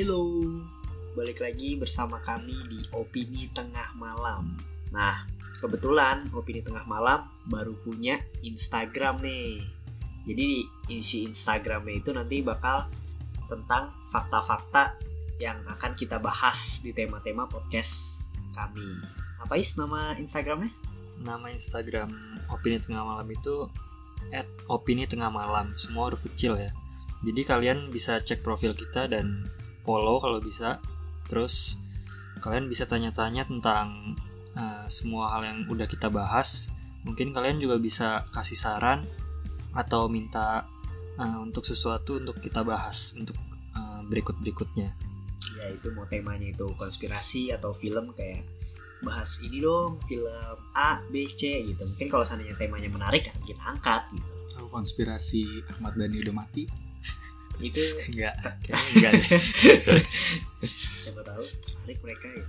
Hello, balik lagi bersama kami di Opini Tengah Malam. Nah, kebetulan Opini Tengah Malam baru punya Instagram nih. Jadi isi Instagramnya itu nanti bakal tentang fakta-fakta yang akan kita bahas di tema-tema podcast kami. Apa is nama Instagramnya? Nama Instagram Opini Tengah Malam itu at Opini Tengah Malam. Semua huruf kecil ya. Jadi kalian bisa cek profil kita dan follow kalau bisa. Terus kalian bisa tanya-tanya tentang uh, semua hal yang udah kita bahas. Mungkin kalian juga bisa kasih saran atau minta uh, untuk sesuatu untuk kita bahas untuk uh, berikut-berikutnya. Ya itu mau temanya itu konspirasi atau film kayak bahas ini dong film A, B, C gitu. Mungkin kalau seandainya temanya menarik akan kita angkat gitu. Tahu konspirasi Ahmad Dhani udah mati? Itu Enggak, enggak siapa tahu menarik mereka ya.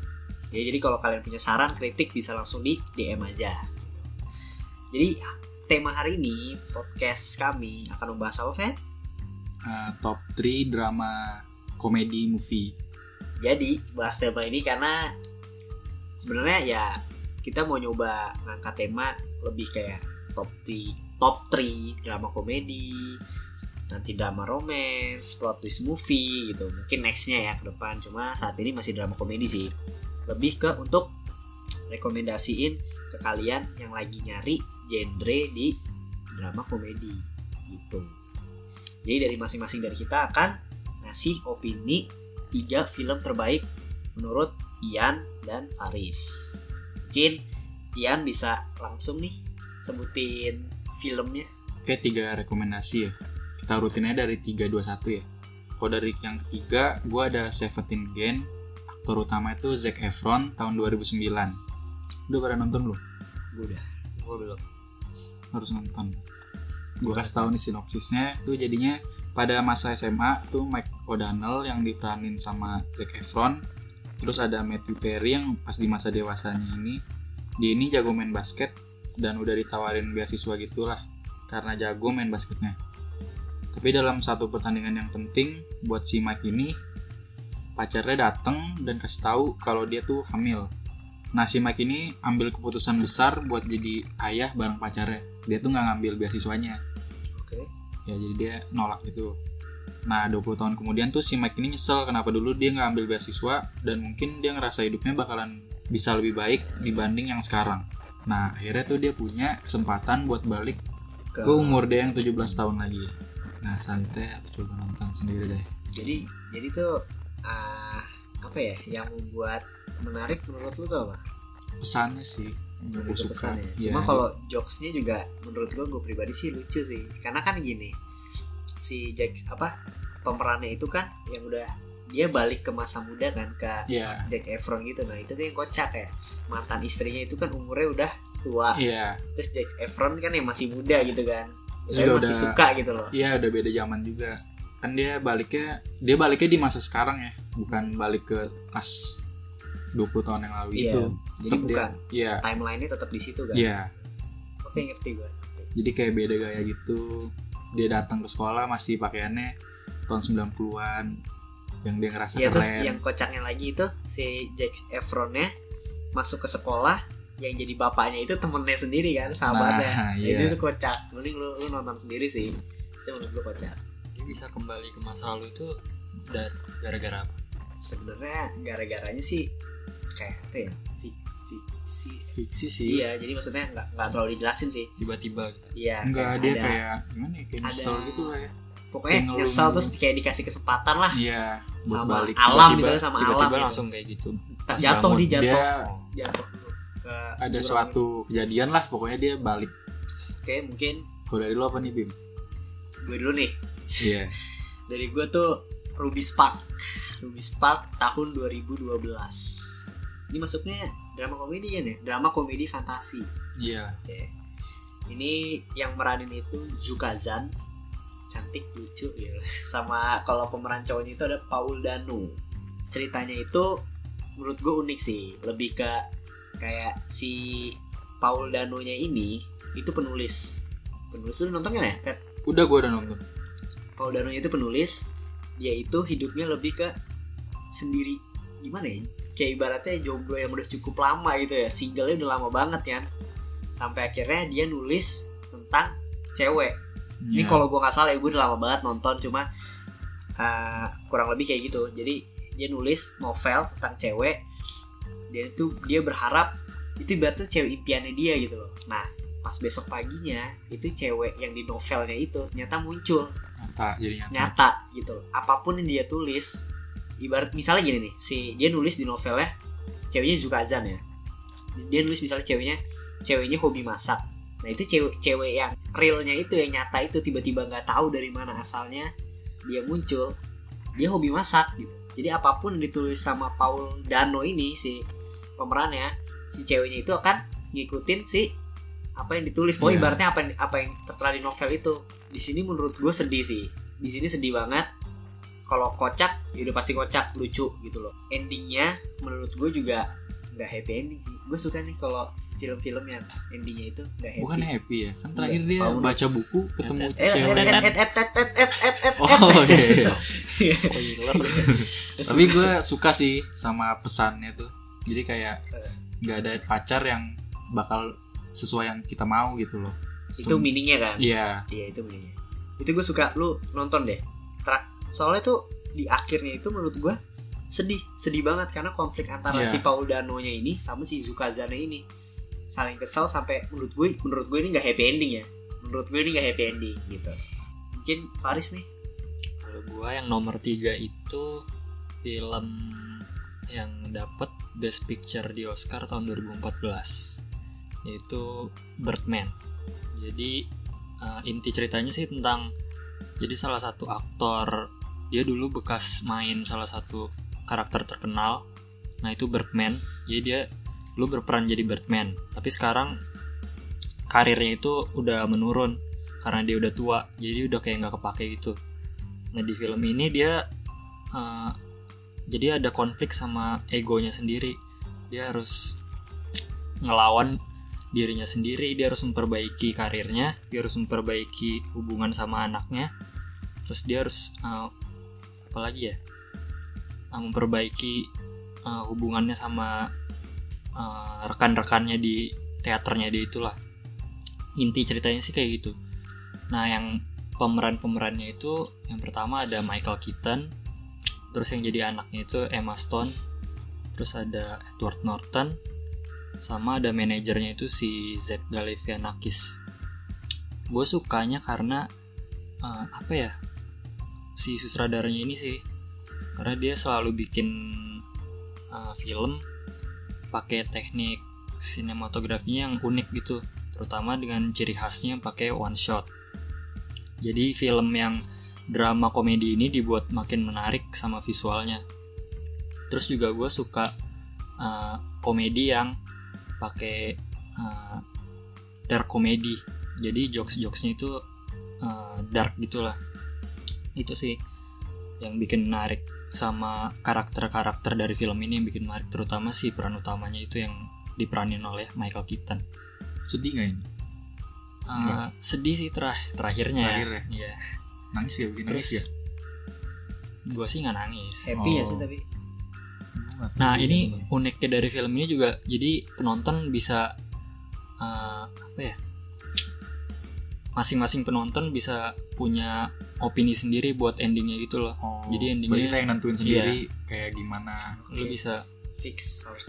Ya jadi kalau kalian punya saran, kritik bisa langsung di DM aja. Jadi tema hari ini podcast kami akan membahas apa, Fet? Uh, top 3 drama komedi movie. Jadi bahas tema ini karena sebenarnya ya kita mau nyoba ngangkat tema lebih kayak top 3 top 3 drama komedi nanti drama romance plot twist movie gitu mungkin nextnya ya ke depan cuma saat ini masih drama komedi sih lebih ke untuk rekomendasiin ke kalian yang lagi nyari genre di drama komedi gitu jadi dari masing-masing dari kita akan ngasih opini tiga film terbaik menurut Ian dan Faris. Mungkin Ian bisa langsung nih sebutin filmnya. Oke, tiga rekomendasi ya. Kita rutin aja dari 3, 2, 1 ya. Kalau dari yang ketiga, gue ada Seventeen Gen. Aktor utama itu Zac Efron tahun 2009. Udah pada nonton belum? Gue udah. Gue belum. Harus nonton. Gue kasih tahu nih sinopsisnya. Itu jadinya pada masa SMA tuh Mike O'Donnell yang diperanin sama Zac Efron terus ada Matthew Perry yang pas di masa dewasanya ini dia ini jago main basket dan udah ditawarin beasiswa gitulah karena jago main basketnya tapi dalam satu pertandingan yang penting buat si Mike ini pacarnya dateng dan kasih tahu kalau dia tuh hamil nah si Mike ini ambil keputusan besar buat jadi ayah bareng pacarnya dia tuh nggak ngambil beasiswanya Oke. ya jadi dia nolak gitu Nah 20 tahun kemudian tuh si Mike ini nyesel kenapa dulu dia nggak ambil beasiswa dan mungkin dia ngerasa hidupnya bakalan bisa lebih baik dibanding yang sekarang. Nah akhirnya tuh dia punya kesempatan buat balik Ke... ke umur dia yang 17 tahun lagi. Nah santai aku coba nonton sendiri deh. Jadi jadi tuh ah, apa ya yang membuat menarik menurut lu tuh apa? Pesannya sih yang aku ke suka. pesannya. Iya, Cuma kalau jokesnya juga menurut gue gue pribadi sih lucu sih. Karena kan gini si Jack apa pemerannya itu kan yang udah dia balik ke masa muda kan ke Iya, Zac Efron gitu nah itu tuh yang kocak ya mantan istrinya itu kan umurnya udah tua iya, terus Zac Efron kan yang masih muda gitu kan Terus juga masih udah- suka gitu loh. Iya udah beda zaman juga. Kan dia baliknya dia baliknya di masa sekarang ya, bukan balik ke pas 20 tahun yang lalu Iya, itu. jadi Tetap dia- bukan. Iya, timelinenya tetap di situ kan iya. oke ngerti gue jadi kayak beda gaya gitu. Dia datang ke sekolah masih pakaiannya tahun 90-an yang dia ngerasa ya terus keren. yang kocaknya lagi itu si Zac Efronnya masuk ke sekolah yang jadi bapaknya itu temennya sendiri kan sahabatnya. Nah iya. itu tuh kocak. Mending lu, lu nonton sendiri sih. Itu menurut gue kocak. Dia bisa kembali ke masa lalu itu gara-gara apa? sebenarnya gara-garanya sih kayak apa ya? Fik- fiksi. Fiksi sih. Iya jadi maksudnya nggak nggak terlalu dijelasin sih. Tiba-tiba gitu. iya dia ada- kayak gimana ya? Kayak ada- nyesel gitu lah ya. Pokoknya kayak nyesel terus kayak dikasih kesempatan lah. Iya buat Sama balik. alam Tiba-tiba- misalnya sama tiba-tiba alam. gitu. langsung kayak gitu. Pas jatuh bangun, di jatuh. Dia jatuh ke ada suatu kejadian lah pokoknya dia balik. Oke mungkin kalau dari lu apa nih Bim? Gue dulu nih. Iya. Dari gue tuh Ruby Spark. Ruby Spark tahun 2012 ini masuknya drama komedi kan ya? Drama komedi fantasi. Iya. Oke. ini yang meranin itu Zukazan cantik lucu ya. Sama kalau pemeran cowoknya itu ada Paul Danu ceritanya itu menurut gue unik sih. Lebih ke kayak si Paul Danu-nya ini itu penulis. Penulis lu nonton kan ya Pep? udah gua udah nonton. Paul Danu itu penulis dia itu hidupnya lebih ke sendiri. Gimana ya? Kayak ibaratnya jomblo yang udah cukup lama gitu ya. Singlenya udah lama banget kan? Sampai akhirnya dia nulis tentang cewek. Ini Iya. kalau gue nggak salah ya gue udah lama banget nonton cuma uh, kurang lebih kayak gitu. Jadi dia nulis novel tentang cewek dan itu dia berharap itu ibaratnya cewek impiannya dia gitu loh. Nah pas besok paginya itu cewek yang di novelnya itu ternyata muncul. Nyata jadi nyata. nyata gitu loh. Apa pun yang dia tulis ibarat misalnya gini nih si dia nulis di novelnya ceweknya juga azan ya. Dia nulis misalnya ceweknya ceweknya hobi masak. Nah itu cewek cewek yang realnya itu yang nyata itu tiba-tiba nggak tahu dari mana asalnya dia muncul dia hobi masak gitu. Jadi apa pun yang ditulis sama Paul Dano ini si pemerannya si ceweknya itu akan ngikutin si apa yang ditulis. Pokoknya Iya. ibaratnya apa yang apa yang tertera di novel itu. Di sini menurut gue sedih sih. Di sini sedih banget. Kalau kocak ya udah pasti kocak lucu gitu loh. Endingnya menurut gue juga nggak happy ending sih. Gue suka nih kalau film-film yang endingnya itu nggak happy. Bukan happy ya kan terakhir dia Paul. baca buku ketemu cewek oh iya iya. spoiler. Tapi gue suka sih sama pesannya tuh jadi kayak Eh. nggak ada pacar yang bakal sesuai yang kita mau gitu loh. Itu Sem- meaningnya kan? Iya. Iya itu meaningnya. Itu gue suka lu nonton deh. Tra- soalnya tuh di akhirnya itu menurut gue sedih sedih banget karena konflik antara Iya. si Paul Dano nya ini sama si Zukazane ini. Saling kesal sampai menurut gue menurut gue ini nggak happy ending ya. Menurut gue ini nggak happy ending gitu. Mungkin Faris nih. Kalau gua yang nomor tiga itu film yang dapat Best Picture di Oscar tahun 2014 yaitu Birdman. Jadi eh, inti ceritanya sih tentang jadi salah satu aktor dia dulu bekas main salah satu karakter terkenal. Nah itu Birdman. Jadi dia dulu berperan jadi Birdman. Tapi sekarang karirnya itu udah menurun karena dia udah tua. Jadi udah kayak nggak kepake gitu. Nah di film ini dia uh, jadi ada konflik sama egonya sendiri. Dia harus ngelawan dirinya sendiri. Dia harus memperbaiki karirnya. Dia harus memperbaiki hubungan sama anaknya. Terus dia harus uh, apa lagi ya? Uh, memperbaiki uh, hubungannya sama uh, rekan-rekannya di teaternya dia itulah. Inti ceritanya sih kayak gitu. Nah yang pemeran-pemerannya itu yang pertama ada Michael Keaton terus yang jadi anaknya itu Emma Stone. Terus ada Edward Norton. Sama ada manajernya itu si Zach Galifianakis. Gue sukanya karena eh, apa ya si sutradaranya ini sih. Karena dia selalu bikin eh, film pakai teknik sinematografinya yang unik gitu. Terutama dengan ciri khasnya pakai one shot. Jadi film yang drama komedi ini dibuat makin menarik sama visualnya. Terus juga gue suka uh, komedi yang pakai uh, dark comedy. Jadi jokes-jokesnya itu uh, dark gitulah. Itu sih yang bikin menarik sama karakter-karakter dari film ini yang bikin menarik terutama si peran utamanya itu yang diperanin oleh Michael Keaton. sedih nggak ini Uh, sedih sih terah- terakhirnya Terakhir ya. Iya. Nangis ya bikin nangis ya gue sih nggak nangis. happy ya Oh. sih tapi Nah Iya, ini bener. uniknya dari film ini juga jadi penonton bisa uh, apa ya masing-masing penonton bisa punya opini sendiri buat endingnya gitu loh. Oh, jadi endingnya- kita yang nentuin sendiri kayak gimana Lu Oke. bisa fix harus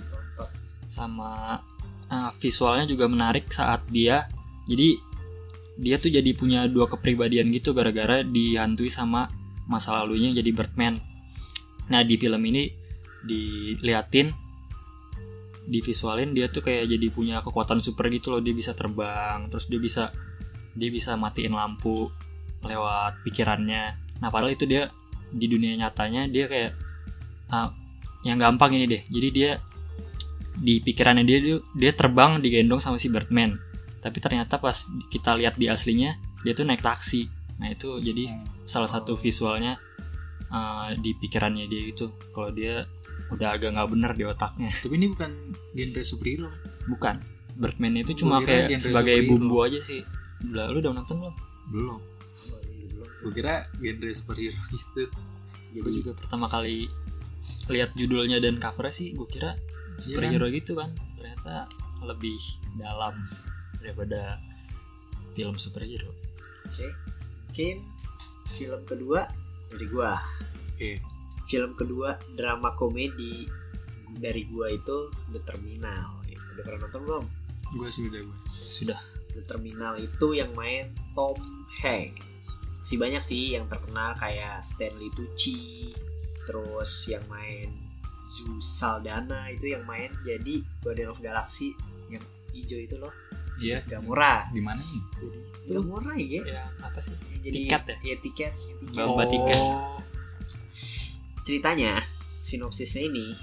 sama uh, visualnya juga menarik saat dia jadi dia tuh jadi punya dua kepribadian gitu gara-gara dihantui sama masa lalunya jadi Birdman. Nah di film ini diliatin di visualin dia tuh kayak jadi punya kekuatan super gitu loh. Dia bisa terbang terus dia bisa dia bisa matiin lampu lewat pikirannya. Nah padahal itu dia di dunia nyatanya dia kayak ah, yang gampang ini deh. Jadi dia di pikirannya dia- dia terbang digendong sama si Birdman tapi ternyata pas kita lihat di aslinya dia tuh naik taksi. Nah itu jadi salah satu visualnya uh, di pikirannya dia itu. Kalau dia udah agak nggak bener di otaknya. Tapi ini bukan genre superhero. Bukan. Birdman itu cuma Gua kayak sebagai superhero. bumbu aja sih. Udah lu udah nonton belum? Belum. Gue kira genre superhero gitu. Gue juga pertama kali lihat judulnya dan covernya sih gue kira Iya kan? superhero gitu kan. Ternyata lebih dalam daripada film superhero Oke. Mungkin film kedua dari gua. Oke. Film kedua drama komedi dari gua itu The Terminal. Udah pernah nonton belum? gue sih udah gue sudah The Terminal itu yang main Tom Hanks. Si banyak sih yang terkenal kayak Stanley Tucci, terus yang main Zu Saldana itu yang main jadi Guardian of Galaxy yang hijau itu loh, iya Gamora. di mana nih Gamora ya. ya apa sih Yang jadi Tiket ya? Iya tiket. tiket. Lomba tiket. Oh, ceritanya sinopsisnya ini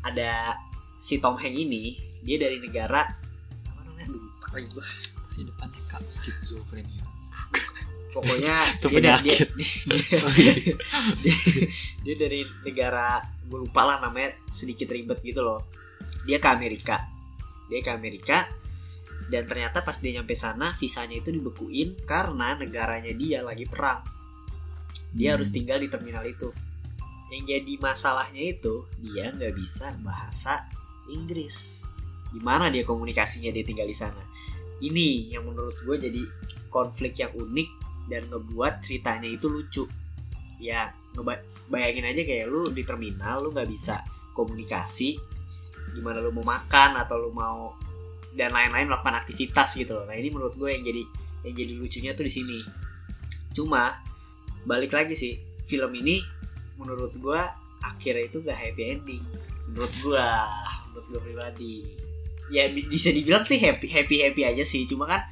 ada si Tom Hanks ini dia dari negara apa namanya lupa lagi gua. si depannya kak skizofrenia pokoknya Itu dia, da- dia, dia, dia, dia dari negara gue lupa lah namanya sedikit ribet gitu loh dia ke Amerika dia ke Amerika dan ternyata pas dia nyampe sana visanya itu dibekuin karena negaranya dia lagi perang. Dia Hmm. harus tinggal di terminal itu. Yang jadi masalahnya itu dia nggak bisa bahasa Inggris. Gimana dia komunikasinya dia tinggal di sana? Ini yang menurut gue jadi konflik yang unik dan ngebuat ceritanya itu lucu. Ya bayangin aja kayak lu di terminal lu nggak bisa komunikasi. Gimana lu mau makan atau lu mau dan lain-lain melakukan aktivitas gitu loh. Nah ini menurut gue yang jadi yang jadi lucunya tuh di sini. Cuma balik lagi sih film ini menurut gue akhirnya itu gak happy ending. Menurut gue menurut gue pribadi. Ya bi- bisa dibilang sih happy happy happy aja sih. Cuma kan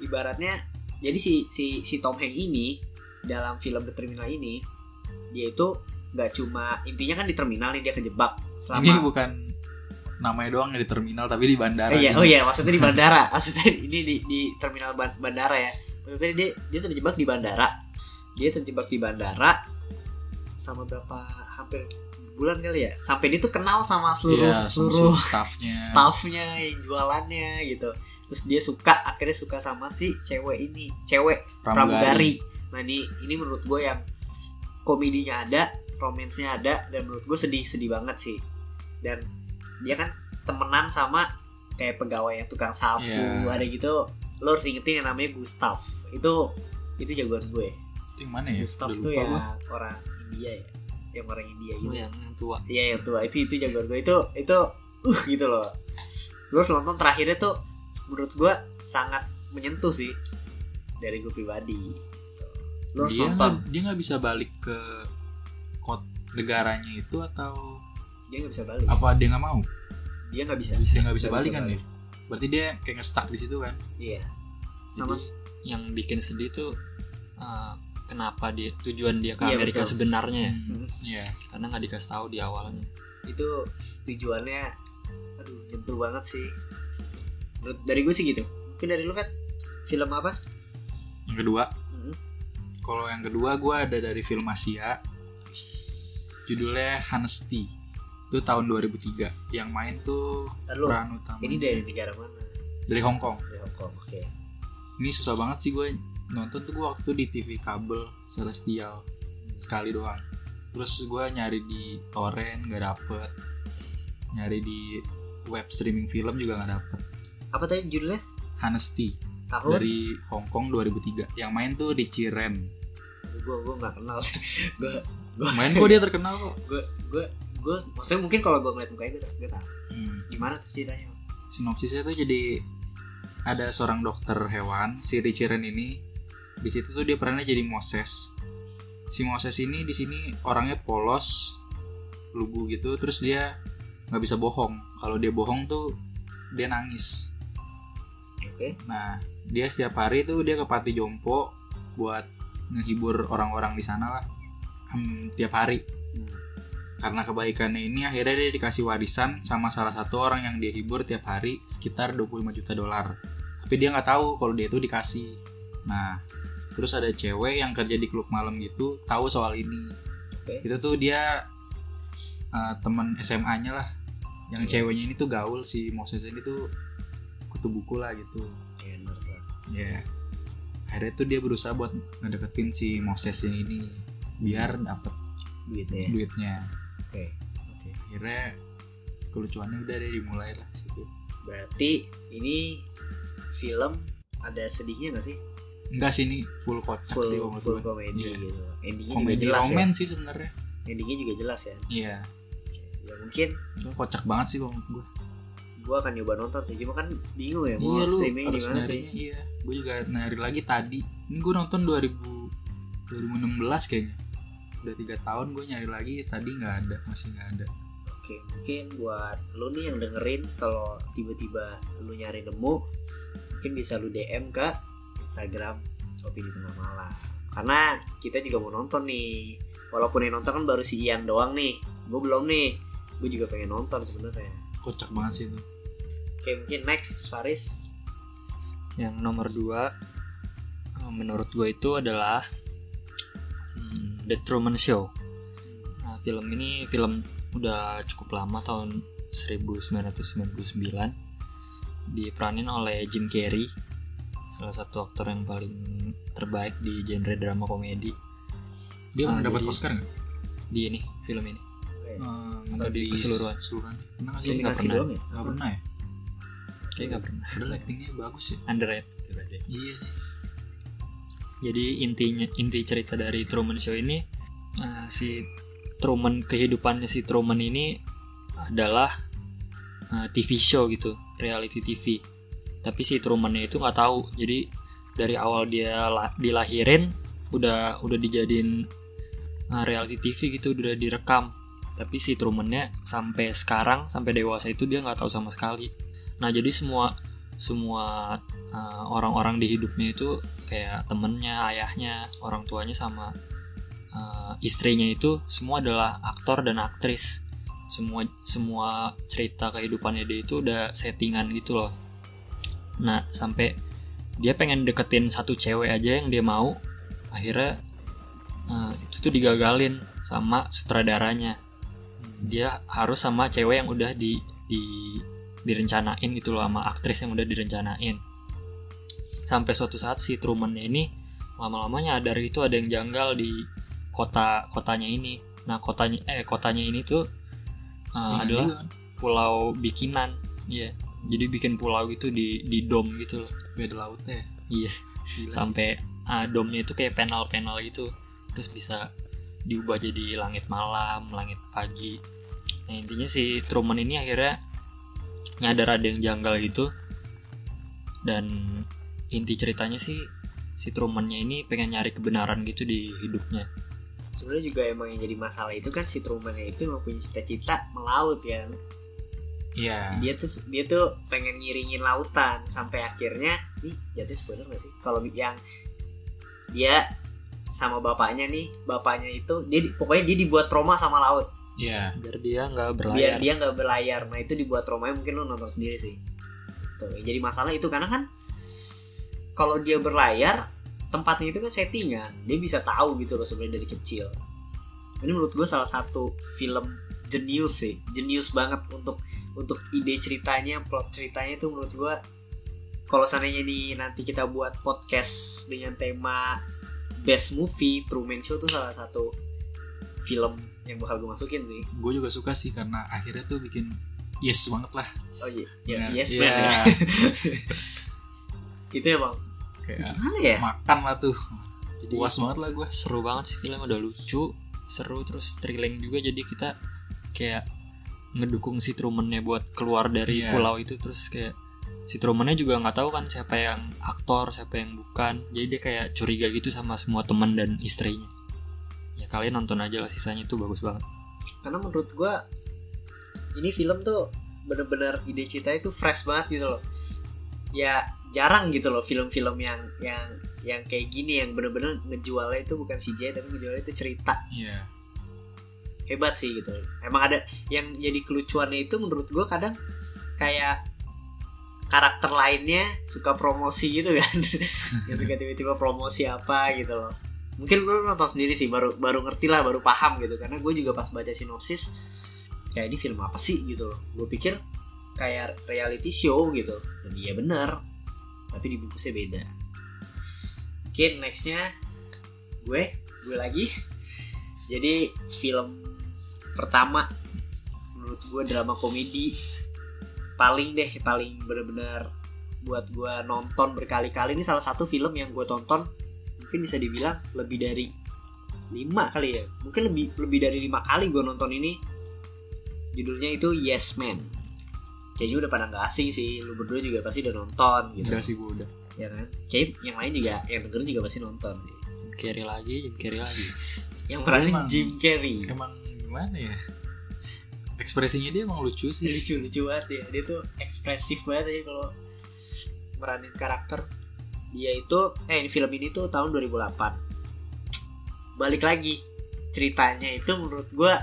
ibaratnya jadi si si si Tom Hanks ini dalam film The Terminal ini dia itu nggak cuma intinya kan di terminal nih dia kejebak ini selama bukan namanya doang di terminal tapi di bandara Eh, iya, gitu. oh iya, maksudnya di bandara. maksudnya ini di, di terminal ban- bandara ya. Maksudnya dia dia terjebak di bandara. Dia terjebak di bandara sama berapa hampir bulan kali ya. Sampai dia tuh kenal sama seluruh Iya, sama seluruh seluruh staffnya staffnya yang jualannya gitu. Terus dia suka akhirnya suka sama si cewek ini, cewek pramugari. Nah ini ini menurut gue yang komedinya ada, romansnya ada, dan menurut gue sedih sedih banget sih. Dan dia kan temenan sama kayak pegawai yang tukang sapu Iya. ada gitu. Lo harus ingetin yang namanya Gustav. Itu itu jagoan gue. itu yang mana ya Gustav lupa ya gua. orang India ya, yang orang India itu gitu. yang, yang tua Iya yang tua itu itu jagoan gue itu itu uh gitu loh. Gue harus nonton terakhirnya tuh menurut gue sangat menyentuh sih dari gue pribadi. Lo harus dia nonton. nggak dia nggak bisa balik ke kot negaranya itu atau Dia nggak bisa balik. apa dia nggak mau Dia nggak bisa. dia nggak bisa balik bisa kan balik. ya berarti dia kayak nge-stuck di situ kan Iya. Sama Jadi, yang bikin sedih tuh uh, kenapa dia tujuan dia ke Iya, Amerika betul. sebenarnya ya Hmm, iya karena nggak dikasih tahu di awalnya itu tujuannya aduh nyentuh banget sih. Menurut dari gue sih gitu. Mungkin dari lu kan film apa? yang kedua Hmm. kalau yang kedua gue ada dari film Asia judulnya Honesty itu tahun 2003 yang main tuh Ntar lu, peran utama ini dari negara mana? dari Hong Kong Dari Hong Kong. Oke. ini susah banget sih gue nonton tuh gue waktu itu di TV kabel Celestial sekali doang terus gue nyari di torrent gak dapet nyari di web streaming film juga gak dapet Apa tadi judulnya? Honesty Tahun? dari Hong Kong 2003 yang main tuh Richie Ren Gue gue nggak kenal. gue main kok dia terkenal kok gue gue gue maksudnya mungkin kalau gue ngeliat mukanya gue gue tahu Hmm. gimana tuh ceritanya? Sinopsisnya tuh jadi ada seorang dokter hewan si Richie Ren ini. Di situ tuh dia perannya jadi Moses. Si Moses ini di sini orangnya polos lugu gitu terus dia nggak bisa bohong. Kalau dia bohong tuh dia nangis. Oke. Nah dia setiap hari tuh dia ke Pati Jompo buat ngehibur orang-orang di sana lah. Hmm, tiap hari. Hmm. Karena kebaikannya ini akhirnya dia dikasih warisan sama salah satu orang yang dia hibur tiap hari sekitar 25 juta dolar. Tapi dia nggak tahu kalau dia itu dikasih. Nah terus ada cewek yang kerja di klub malam gitu tahu soal ini. Oke. itu tuh dia uh, teman SMA-nya lah. Yang Oke. ceweknya ini tuh gaul si Moses ini tuh kutu buku lah gitu. Ya akhirnya tuh dia berusaha buat ngedeketin si Moses ini biar dapet duitnya duitnya Oke. sebenarnya kelucuannya udah deh dimulai lah situ. Berarti ini film ada sedihnya gak sih? Enggak sih ini full kocak full sih kalau full gue. komedi Iya. gitu. Endingnya juga komedi jelas roman sih sebenarnya. Ya endingnya juga jelas ya? Iya. Ya mungkin itu kocak banget sih kalau menurut gue gua akan nyoba nonton sih cuma kan bingung ya mau iya streaming di mana sih? iya. Gue juga nyari lagi tadi. Ini gue nonton 2000 2016 kayaknya udah tiga tahun gue nyari lagi tadi nggak ada masih nggak ada Oke, mungkin buat lu nih yang dengerin kalau tiba-tiba lu nyari nemu, mungkin bisa lu DM ke Instagram Opini Tengah Malam. Karena kita juga mau nonton nih. Walaupun yang nonton kan baru si Ian doang nih. Gue belum nih. Gue juga pengen nonton sebenarnya. kocak banget sih itu Oke, mungkin next Faris. Yang nomor dua eh, menurut gue itu adalah The Truman Show. Nah, film ini film udah cukup lama tahun 1999 diperanin oleh Jim Carrey salah satu aktor yang paling terbaik di genre drama komedi. Dia Ah, pernah dapat jadi- Oscar nggak? di ini film ini. Eh, Atau di keseluruhan? keseluruhan. Pernah sih? Nggak pernah. doang ya? nggak pernah ya? Kayak nggak pernah. Padahal actingnya bagus ya? Underrated. Iya. sih Jadi intinya inti cerita dari Truman Show ini eh, si Truman kehidupannya si Truman ini adalah eh, TV show gitu, reality TV. Tapi si Truman-nya itu nggak tahu. Jadi dari awal dia la- dilahirin udah udah dijadiin eh, reality TV gitu, udah direkam. Tapi si Truman-nya sampai sekarang sampai dewasa itu dia nggak tahu sama sekali. Nah jadi semua semua uh, orang-orang di hidupnya itu kayak temennya, ayahnya, orang tuanya sama uh, istrinya itu semua adalah aktor dan aktris. Semua semua cerita kehidupannya dia itu udah settingan gitu loh. Nah sampai dia pengen deketin satu cewek aja yang dia mau, akhirnya uh, itu tuh digagalin sama sutradaranya. Dia harus sama cewek yang udah di di direncanain gitu loh sama aktris yang udah direncanain sampai suatu saat si Truman ini lama-lama nyadar itu ada yang janggal di kota kotanya ini nah kotanya eh kotanya ini tuh uh, Settingan adalah juga kan. pulau bikinan iya jadi bikin pulau gitu di di dom gitu loh beda lautnya ya. Iya. Gila sih. sampai uh, domnya itu kayak panel-panel gitu terus bisa diubah jadi langit malam langit pagi nah intinya si Truman ini akhirnya nyadar ada yang janggal gitu dan inti ceritanya sih si Truman-nya ini pengen nyari kebenaran gitu di hidupnya Sebenarnya juga emang yang jadi masalah itu kan si Truman itu emang punya cita-cita melaut ya. iya Dia tuh dia tuh pengen ngiringin lautan sampai akhirnya nih jatuh spoiler gak sih? Kalau yang dia sama bapaknya nih, bapaknya itu dia di- pokoknya dia dibuat trauma sama laut. Iya. Biar dia nggak biar berlayar dia nggak berlayar. Nah itu dibuat traumanya mungkin lo nonton sendiri sih. Tuh jadi masalah itu karena kan kalau dia berlayar tempatnya itu kan settingan. Dia bisa tahu gitu loh sebenarnya dari kecil. Ini menurut gue salah satu film jenius sih. Jenius banget untuk untuk ide ceritanya plot ceritanya itu menurut gue kalau seandainya nih nanti kita buat podcast dengan tema best movie Truman Show tuh salah satu film yang bakal gue masukin sih. Gue juga suka sih karena akhirnya tuh bikin yes banget lah. Oh iya, ya, Nah, yes iya. man ya. itu emang kayak gimana ya? makan lah tuh. Jadi puas banget lah gue seru banget sih film udah lucu seru terus thrilling juga. Jadi kita kayak ngedukung si Truman-nya buat keluar dari Iya. pulau itu. Terus kayak si Truman-nya juga nggak tahu kan siapa yang aktor siapa yang bukan. Jadi dia kayak curiga gitu sama semua teman dan istrinya. ya kalian nonton aja lah sisanya itu bagus banget. Karena menurut gua ini film tuh bener-bener ide cerita itu fresh banget gitu loh. Ya jarang gitu loh film-film yang yang yang kayak gini yang bener-bener ngejualnya itu bukan CGI tapi ngejualnya itu cerita. Iya. Hebat sih gitu. Emang ada yang jadi kelucuannya itu menurut gua kadang kayak karakter lainnya suka promosi gitu kan. Yang suka tiba-tiba promosi apa gitu loh mungkin lu nonton sendiri sih baru baru ngerti lah baru paham gitu. Karena gue juga pas baca sinopsis kayak ini film apa sih gitu loh. Gue pikir kayak reality show gitu. Dan iya bener tapi dibungkusnya beda. Mungkin nextnya gue gue lagi. Jadi film pertama menurut menurut gue drama komedi paling deh paling bener-bener buat gue nonton berkali-kali. Ini salah satu film yang gue tonton mungkin bisa dibilang lebih dari lima kali ya. Mungkin lebih lebih dari lima kali gue nonton ini. Judulnya itu Yes Man. Kayaknya udah pada nggak asing sih. Lu berdua juga pasti udah nonton gitu. Udah sih gue udah. Ya kan? Kayak yang lain juga yang dengerin juga pasti nonton. Jim Carrey lagi Jim Carrey lagi. Yang peranin Jim Carrey. emang gimana ya? Ekspresinya dia emang lucu sih. Lucu lucu banget ya. Dia tuh ekspresif banget ya kalau meranin karakter dia itu eh ini film ini tuh tahun 2008 balik lagi ceritanya itu menurut gua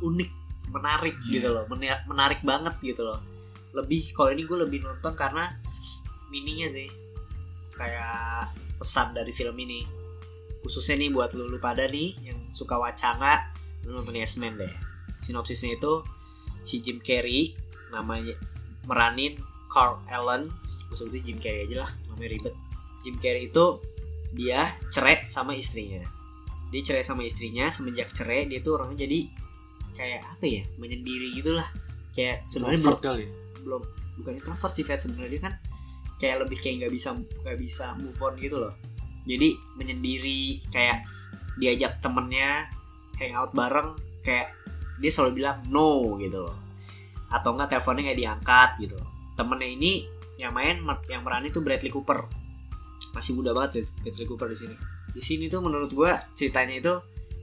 unik menarik Iya. gitu loh. Mena- menarik banget gitu loh. Lebih kalau ini gue lebih nonton karena mininya sih. Kayak pesan dari film ini. Khususnya nih buat lu, lu pada nih yang suka wacana lu nonton Yes Man deh. Sinopsisnya itu si Jim Carrey namanya meranin Carl Allen gue sebutin Jim Carrey aja lah namanya ribet. Jim Carrey itu dia cerai sama istrinya. Dia cerai sama istrinya semenjak cerai dia tuh orangnya jadi kayak apa ya menyendiri gitulah. Kayak sebenarnya belum kali ya? belum bukan introvert sih sebenarnya dia kan kayak lebih kayak nggak bisa nggak bisa move on gitu loh. Jadi menyendiri kayak diajak temennya hangout bareng kayak dia selalu bilang no gitu loh. Atau enggak teleponnya nggak diangkat gitu loh. temennya ini yang main yang merani tuh Bradley Cooper. Masih muda banget deh Bradley Cooper di sini. Di sini tuh menurut gua ceritanya itu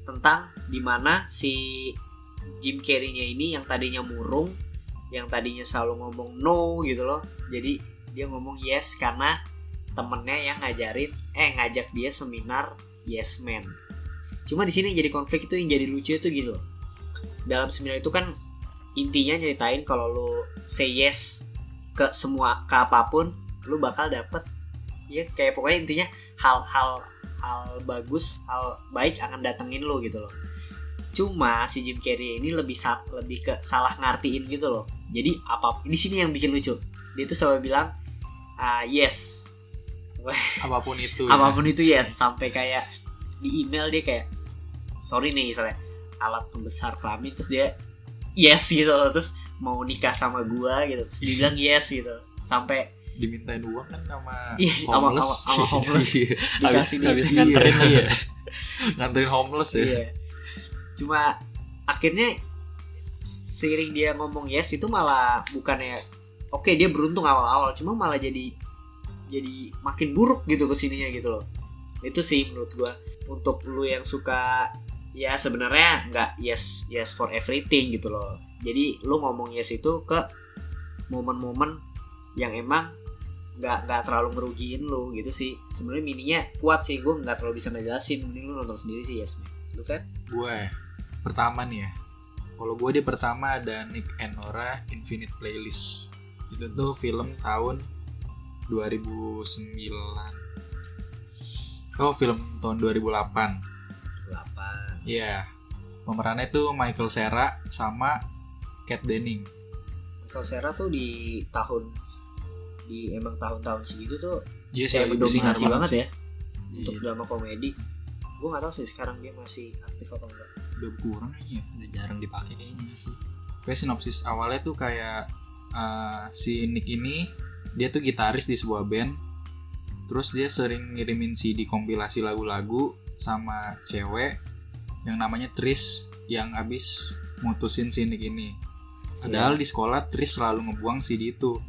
tentang di mana si Jim Carrey-nya ini yang tadinya murung yang tadinya selalu ngomong no gitu loh. Jadi dia ngomong yes karena temennya yang ngajarin eh ngajak dia seminar yes man. Cuma di sini jadi konflik itu yang jadi lucu itu gitu loh. Dalam seminar itu kan intinya nyeritain kalau lu say yes ke semua ke apa pun lu bakal dapet ya kayak pokoknya intinya hal-hal hal bagus hal baik akan datengin lu gitu loh. Cuma si Jim Carrey ini lebih sa- lebih ke salah ngartiin gitu loh. Jadi apa di sini yang bikin lucu. Dia tuh selalu bilang ah, yes. Apa pun itu ya. apa pun itu yes. Sampai kayak di email dia kayak sorry nih misalnya. Alat pembesar kelamin terus dia yes gitu loh. Terus mau nikah sama gua gitu. Terus dia bilang yes gitu. Sampai dimintain uang kan sama Iya, sama- homeless. sama- sama homeless. Iya. habis habis Iya. nganterin lagi ya nganterin homeless ya. Iya. Cuma akhirnya seiring dia ngomong yes itu malah bukannya oke dia beruntung awal-awal cuma malah jadi jadi makin buruk gitu ke sininya gitu loh. Itu sih menurut gua. Untuk lu yang suka ya sebenarnya nggak yes yes for everything gitu loh jadi lu ngomong yes itu ke momen-momen yang emang nggak nggak terlalu ngerugiin lu gitu sih. Sebenarnya mininya kuat sih gue nggak terlalu bisa ngejelasin. Mending lu nonton sendiri sih yes man lu kan? Gue pertama nih ya. Kalau gue di pertama ada Nick and Nora Infinite Playlist. Itu tuh film tahun 2009 oh film tahun 2008 8 Iya. Pemerannya tuh Michael Cera sama Kat Denning Michael Cera tuh di tahun di emang tahun-tahun segitu tuh Iya sih kayak lagi bersinar mendominasi banget sih. ya untuk Iya, drama komedi gue nggak tahu sih sekarang dia masih aktif apa enggak udah kurang kayaknya udah jarang dipakai kayaknya Kayak sinopsis awalnya tuh kayak eh, si Nick ini dia tuh gitaris di sebuah band. Terus dia sering ngirimin CD kompilasi lagu-lagu sama cewek yang namanya Tris yang abis mutusin si Nick ini. Padahal di sekolah Tris selalu ngebuang CD itu.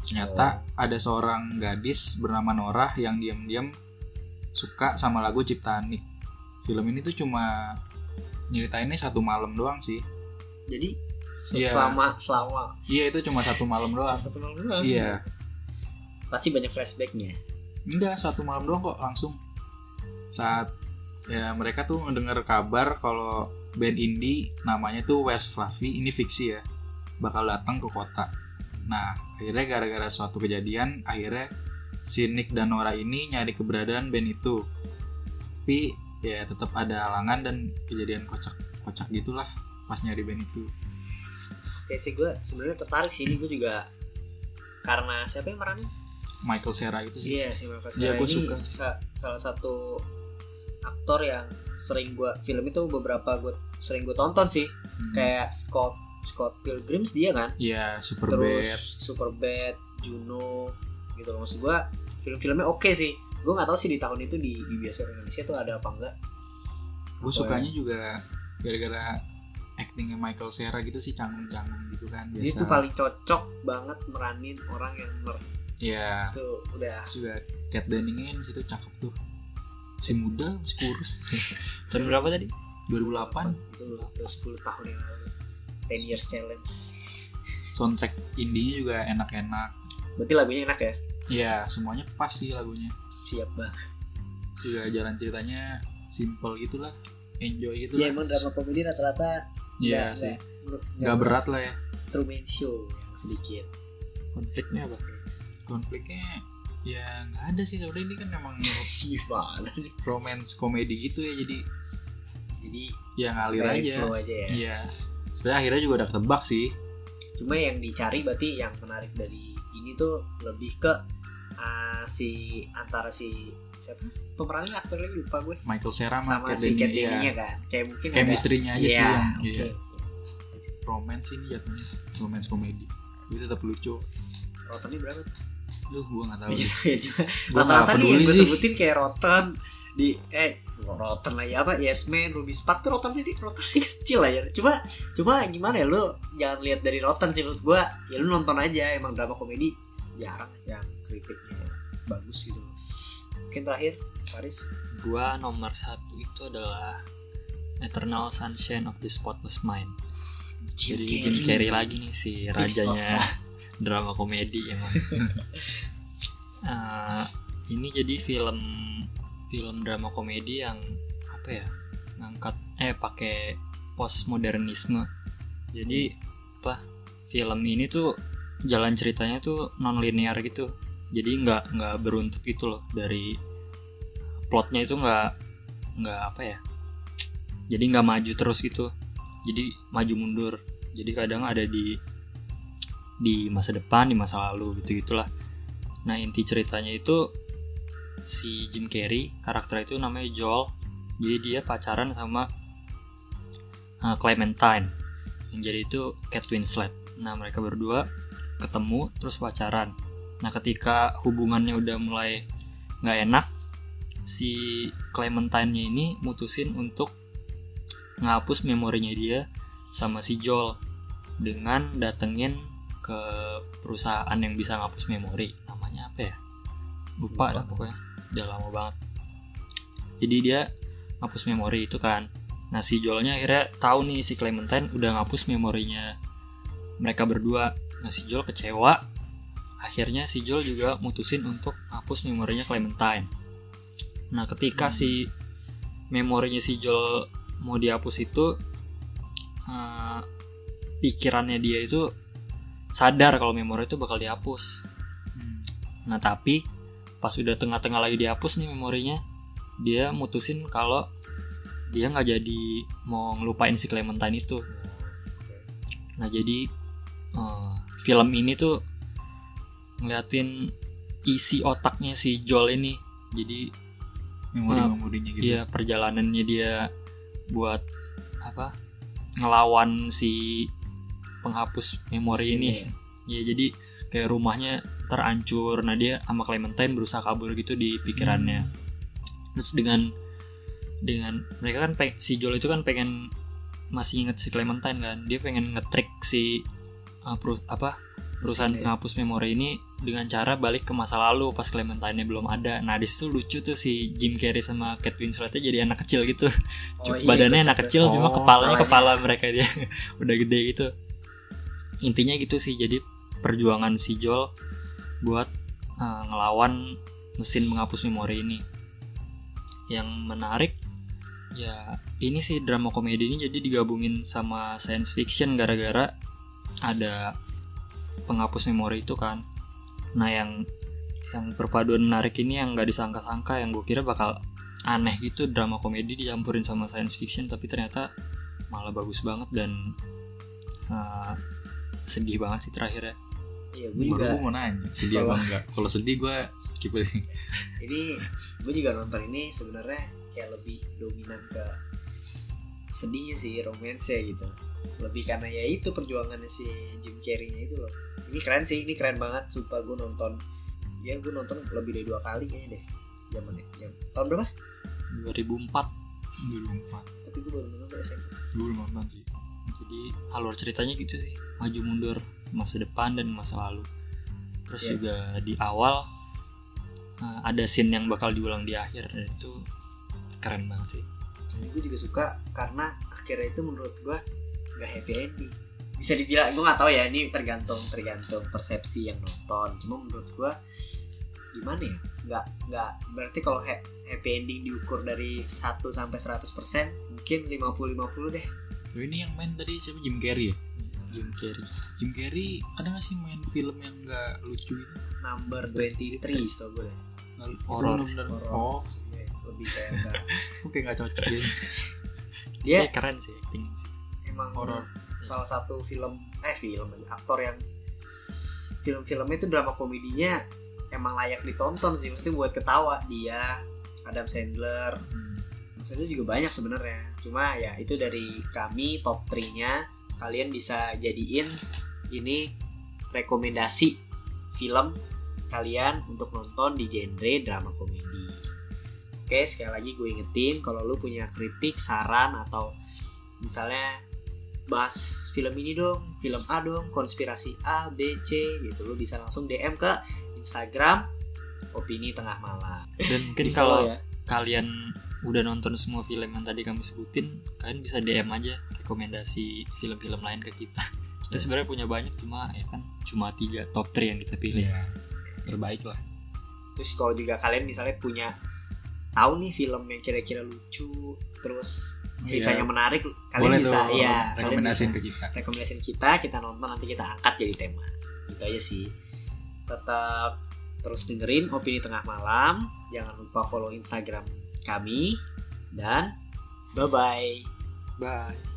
Ternyata ada seorang gadis bernama Norah yang diam-diam suka sama lagu ciptaan Nick. Film ini tuh cuma nyeritainnya satu malam doang sih. jadi Iya. selama selama Iya itu cuma satu malam doang. satu malam doang Iya. pasti banyak flashbacknya Enggak satu malam doang kok langsung. Saat ya mereka tuh ngedenger kabar kalau band indie namanya tuh West Fluffy ini fiksi ya bakal datang ke kota. Nah akhirnya gara-gara suatu kejadian akhirnya si Nick dan Nora ini nyari keberadaan band itu. Tapi ya tetap ada halangan dan kejadian kocak-kocak gitulah pas nyari band itu. oke sih gue sebenarnya tertarik sih ini gue juga karena siapa yang meranin Michael Cera itu sih. Iya si Michael Iya, Cera gua ini suka. sa- salah satu aktor yang sering gua film itu beberapa gue sering gue tonton sih Hmm. kayak Scott Scott Pilgrims dia kan Iya, super bad. terus Superbad Juno gitu loh maksud gua film-filmnya oke sih gue nggak tahu sih di tahun itu di, di bioskop Indonesia tuh ada apa enggak Gue sukanya juga gara-gara actingnya Michael Cera gitu sih canggung-canggung gitu kan biasa. Jadi itu paling cocok banget meranin orang yang nerd Iya. tuh udah Terus juga Cat Denningnya di situ cakep tuh. Masih muda, masih kurus. Tahun berapa tadi? 2008 itu udah 10 tahun yang lalu 10 years challenge soundtrack indie juga enak-enak. berarti lagunya enak ya Iya, semuanya pas sih lagunya. siap Terus juga jalan ceritanya simple gitu lah. Enjoy gitu ya lah. emang drama komedi rata-rata Iya sih. nggak- Gak berat lah ya. Truman Show yang sedikit Konfliknya apa? Konfliknya ya nggak ada sih soalnya ini kan emang gimana nih romance komedi gitu ya jadi jadi ya ngalir aja. aja ya Iya. Sebenarnya akhirnya juga udah ketebak sih. cuma yang dicari berarti yang menarik dari ini tuh lebih ke ah, si antara si siapa pemerannya aktor lagi lupa gue Michael Cera sama, Kat si Kat Dennings, iya. Denningnya kan kayak mungkin Chemistry-nya aja sih Iya, yang oke. iya. romance ini jatuhnya romance komedi. Tapi tetap lucu. Rotonnya berapa tuh? Duh, cuma Gua nggak rata-rata nih yang gue sebutin kayak Rotten di eh Rotten lagi apa Yes Man, Ruby Spark tuh Rotten di Rotten kecil lah ya. Cuma cuma gimana ya lu jangan lihat dari Rotten sih maksud gua. Ya lu nonton aja emang drama komedi jarang yang kritiknya bagus gitu. Mungkin terakhir Faris? Gua nomor satu itu adalah Eternal Sunshine of the Spotless Mind. Jadi Jim Carrey. Lagi nih si rajanya drama komedi emang. Eh, ini jadi film film drama komedi yang apa ya ngangkat eh pakai postmodernisme. Jadi apa film ini tuh jalan ceritanya tuh non linear gitu. Jadi nggak nggak beruntut gitu loh dari plotnya itu nggak nggak apa ya. Jadi nggak maju terus gitu. Jadi maju mundur. Jadi kadang ada di di masa depan, di masa lalu gitu gitulah. Nah inti ceritanya itu si Jim Carrey karakter itu namanya Joel. Jadi dia pacaran sama uh, Clementine. Yang jadi itu Kate Winslet. Nah mereka berdua ketemu terus pacaran. Nah ketika hubungannya udah mulai nggak enak, si Clementine-nya ini mutusin untuk ngapus memorinya dia sama si Joel dengan datengin ke perusahaan yang bisa ngapus memori namanya apa ya? Lupa Lupa. dah pokoknya. Udah lama banget. Jadi dia ngapus memori itu kan. Nah si Joelnya akhirnya tahu nih si Clementine udah ngapus memorinya mereka berdua. Nah si Joel kecewa. Akhirnya si Joel juga mutusin untuk ngapus memorinya Clementine. Nah ketika Hmm. si memorinya si Joel mau dihapus itu eh, pikirannya dia itu sadar kalau memori itu bakal dihapus. Hmm. Nah tapi pas udah tengah-tengah lagi dihapus nih memorinya, dia mutusin kalau dia nggak jadi mau ngelupain si Clementine itu. Nah jadi eh, film ini tuh ngeliatin isi otaknya si Joel ini. Jadi Memori-memorinya gitu. Iya perjalanannya dia buat apa ngelawan si penghapus memori ini. Ya jadi kayak rumahnya terancur. Nah dia sama Clementine berusaha kabur gitu di pikirannya. Terus dengan dengan mereka kan peng- si Joel itu kan pengen masih inget si Clementine kan. Dia pengen ngetrik si uh, peru- apa perusahaan Mesinnya. penghapus memori ini dengan cara balik ke masa lalu pas Clementine belum ada. Nah di situ lucu tuh si Jim Carrey sama Kate Winsletnya jadi anak kecil gitu. Oh, iya, badannya betul, anak kecil cuma Oh, kepalanya kepalanya. kepala mereka dia udah gede gitu intinya gitu sih jadi perjuangan si Joel buat uh, ngelawan mesin menghapus memori ini. Yang menarik ya ini sih drama komedi ini jadi digabungin sama science fiction gara-gara ada penghapus memori itu kan. Nah yang yang perpaduan menarik ini yang gak disangka-sangka yang gue kira bakal aneh gitu drama komedi dicampurin sama science fiction tapi ternyata malah bagus banget dan uh, sedih banget sih terakhir ya Iya, gue Baru juga gue mau nanya sedih apa enggak? Kalau sedih gue skip aja. ini gue juga nonton ini sebenarnya kayak lebih dominan ke sedih sih romance gitu. Lebih karena ya itu perjuangannya si Jim Carrey-nya itu loh. Ini keren sih ini keren banget. Sumpah gue nonton ya gue nonton lebih dari dua kali kayaknya deh zamannya. Jam tahun berapa? 2004 2004 tapi gue baru nonton SMP gue belum nonton sih jadi alur ceritanya gitu sih. Maju mundur masa depan dan masa lalu. Terus Iya. juga di awal uh, ada scene yang bakal diulang di akhir. Dan itu keren banget sih. Dan gue juga suka karena akhirnya itu menurut gue nggak happy ending. Bisa dibilang gue nggak tahu ya ini tergantung tergantung persepsi yang nonton. Cuma menurut gue gimana ya? Nggak nggak berarti kalau ha- happy ending diukur dari 1 sampai 100% mungkin 50 50 deh Oh, ini yang main tadi siapa? Jim Carrey ya? Jim Carrey. Jim Carrey ada gak sih main film yang gak lucu gitu number 23 tau gue. Itu Horor. oh. lebih kayak kayak gak cocok ya dia Tapi keren sih acting sih. emang horor salah satu film eh film aktor yang film-filmnya itu drama komedinya emang layak ditonton sih. Mesti buat ketawa. Dia Adam Sandler Hmm. Sandler juga banyak sebenarnya cuma ya itu dari kami top 3 nya kalian bisa jadiin ini rekomendasi film kalian untuk nonton di genre drama komedi oke sekali lagi gue ingetin kalau lu punya kritik saran atau misalnya bahas film ini dong, film A dong, konspirasi A, B, C gitu. Lu bisa langsung DM ke Instagram opini tengah malam. dan mungkin kalau ya. kalian udah nonton semua film yang tadi kami sebutin kalian bisa DM aja rekomendasi film-film lain ke kita kita sebenarnya punya banyak cuma ya kan cuma tiga top 3 yang kita pilih Iya. terbaik lah Terus kalau juga kalian misalnya punya tahu nih film yang kira-kira lucu, terus ceritanya Iya. menarik, kalian boleh bisa tuh ya rekomendasiin ke kita rekomendasiin kita, kita nonton nanti kita angkat jadi tema. Gitu aja sih. Tetap terus dengerin opini tengah malam, jangan lupa follow Instagram kami dan bye bye. bye